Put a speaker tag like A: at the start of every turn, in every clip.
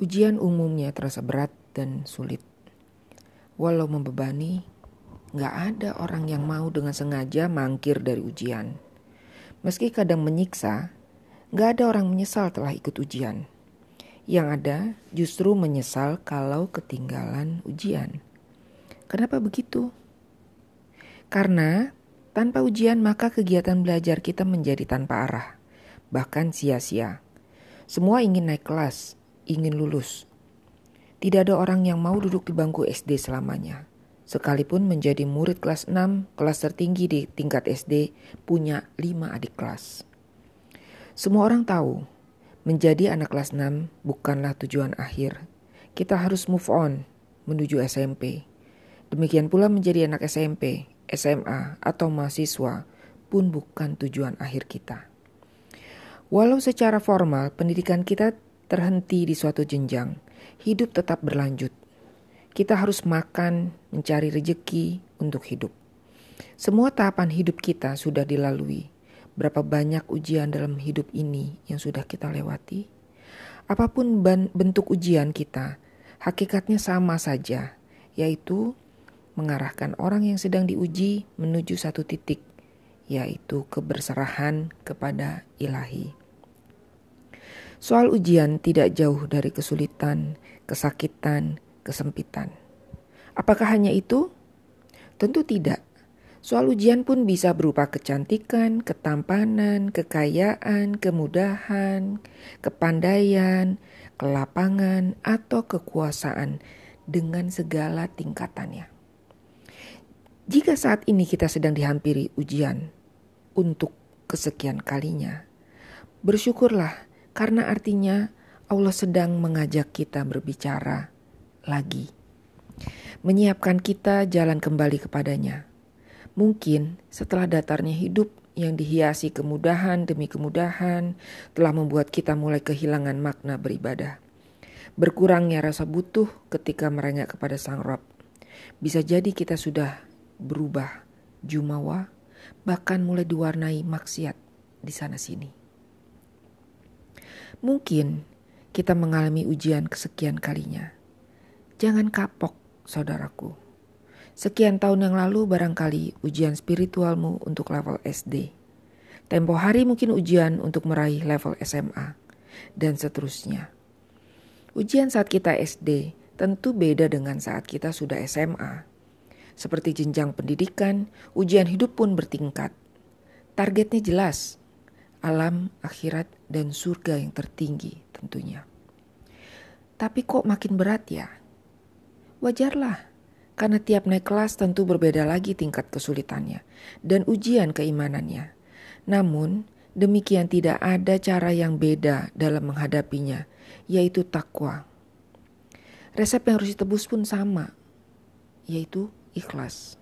A: Ujian umumnya terasa berat dan sulit. Walau membebani, gak ada orang yang mau dengan sengaja mangkir dari ujian. Meski kadang menyiksa, gak ada orang menyesal telah ikut ujian. Yang ada justru menyesal kalau ketinggalan ujian. Kenapa begitu? Karena tanpa ujian maka kegiatan belajar kita menjadi tanpa arah, bahkan sia-sia. Semua ingin naik kelas, ingin lulus. Tidak ada orang yang mau duduk di bangku SD selamanya. Sekalipun menjadi murid kelas 6, kelas tertinggi di tingkat SD, punya 5 adik kelas. Semua orang tahu, menjadi anak kelas 6 bukanlah tujuan akhir. Kita harus move on menuju SMP. Demikian pula menjadi anak SMP, SMA, atau mahasiswa pun bukan tujuan akhir kita. Walau secara formal pendidikan kita terhenti di suatu jenjang, hidup tetap berlanjut. Kita harus makan, mencari rejeki untuk hidup. Semua tahapan hidup kita sudah dilalui. Berapa banyak ujian dalam hidup ini yang sudah kita lewati? Apa pun bentuk ujian kita, hakikatnya sama saja, yaitu mengarahkan orang yang sedang diuji menuju satu titik, yaitu keberserahan kepada ilahi. Soal ujian tidak jauh dari kesulitan, kesakitan, kesempitan. Apakah hanya itu? Tentu tidak. Soal ujian pun bisa berupa kecantikan, ketampanan, kekayaan, kemudahan, kepandaian, kelapangan, atau kekuasaan dengan segala tingkatannya. Jika saat ini kita sedang dihampiri ujian untuk kesekian kalinya, bersyukurlah karena artinya Allah sedang mengajak kita berbicara lagi, menyiapkan kita jalan kembali kepadanya. Mungkin setelah datarnya hidup yang dihiasi kemudahan demi kemudahan telah membuat kita mulai kehilangan makna beribadah. Berkurangnya rasa butuh ketika merengek kepada Sang Rob. Bisa jadi kita sudah berubah jumawa, bahkan mulai diwarnai maksiat di sana-sini. Mungkin kita mengalami ujian kesekian kalinya. Jangan kapok, saudaraku. Sekian tahun yang lalu barangkali ujian spiritualmu untuk level SD. Tempo hari mungkin ujian untuk meraih level SMA, dan seterusnya. Ujian saat kita SD tentu beda dengan saat kita sudah SMA. Seperti jenjang pendidikan, ujian hidup pun bertingkat. Targetnya jelas, alam, akhirat, dan surga yang tertinggi tentunya. Tapi kok makin berat ya? Wajarlah, karena tiap naik kelas tentu berbeda lagi tingkat kesulitannya dan ujian keimanannya. Namun, demikian tidak ada cara yang beda dalam menghadapinya, yaitu takwa. Resep yang harus ditebus pun sama, yaitu ikhlas.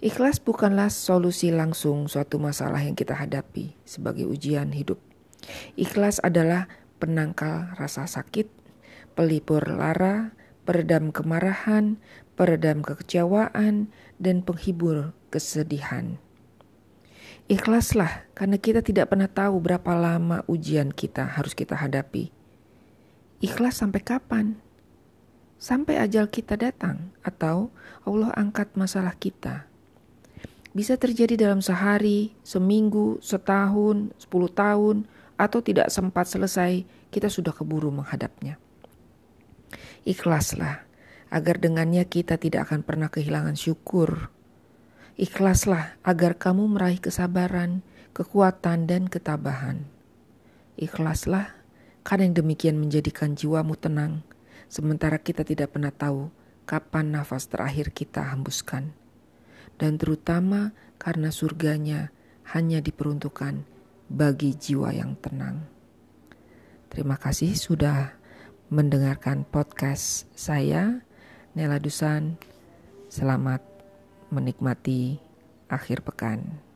A: Ikhlas bukanlah solusi langsung suatu masalah yang kita hadapi sebagai ujian hidup. Ikhlas adalah penangkal rasa sakit, pelipur lara, peredam kemarahan, peredam kekecewaan, dan penghibur kesedihan. Ikhlaslah karena kita tidak pernah tahu berapa lama ujian kita harus kita hadapi. Ikhlas sampai kapan? Sampai ajal kita datang atau Allah angkat masalah kita bisa terjadi dalam sehari, seminggu, setahun, sepuluh tahun, atau tidak sempat selesai, kita sudah keburu menghadapnya. Ikhlaslah, agar dengannya kita tidak akan pernah kehilangan syukur. Ikhlaslah agar kamu meraih kesabaran, kekuatan, dan ketabahan. Ikhlaslah, karena yang demikian menjadikan jiwamu tenang, sementara kita tidak pernah tahu kapan nafas terakhir kita hembuskan dan terutama karena surganya hanya diperuntukkan bagi jiwa yang tenang. Terima kasih sudah mendengarkan podcast saya, Nela Dusan. Selamat menikmati akhir pekan.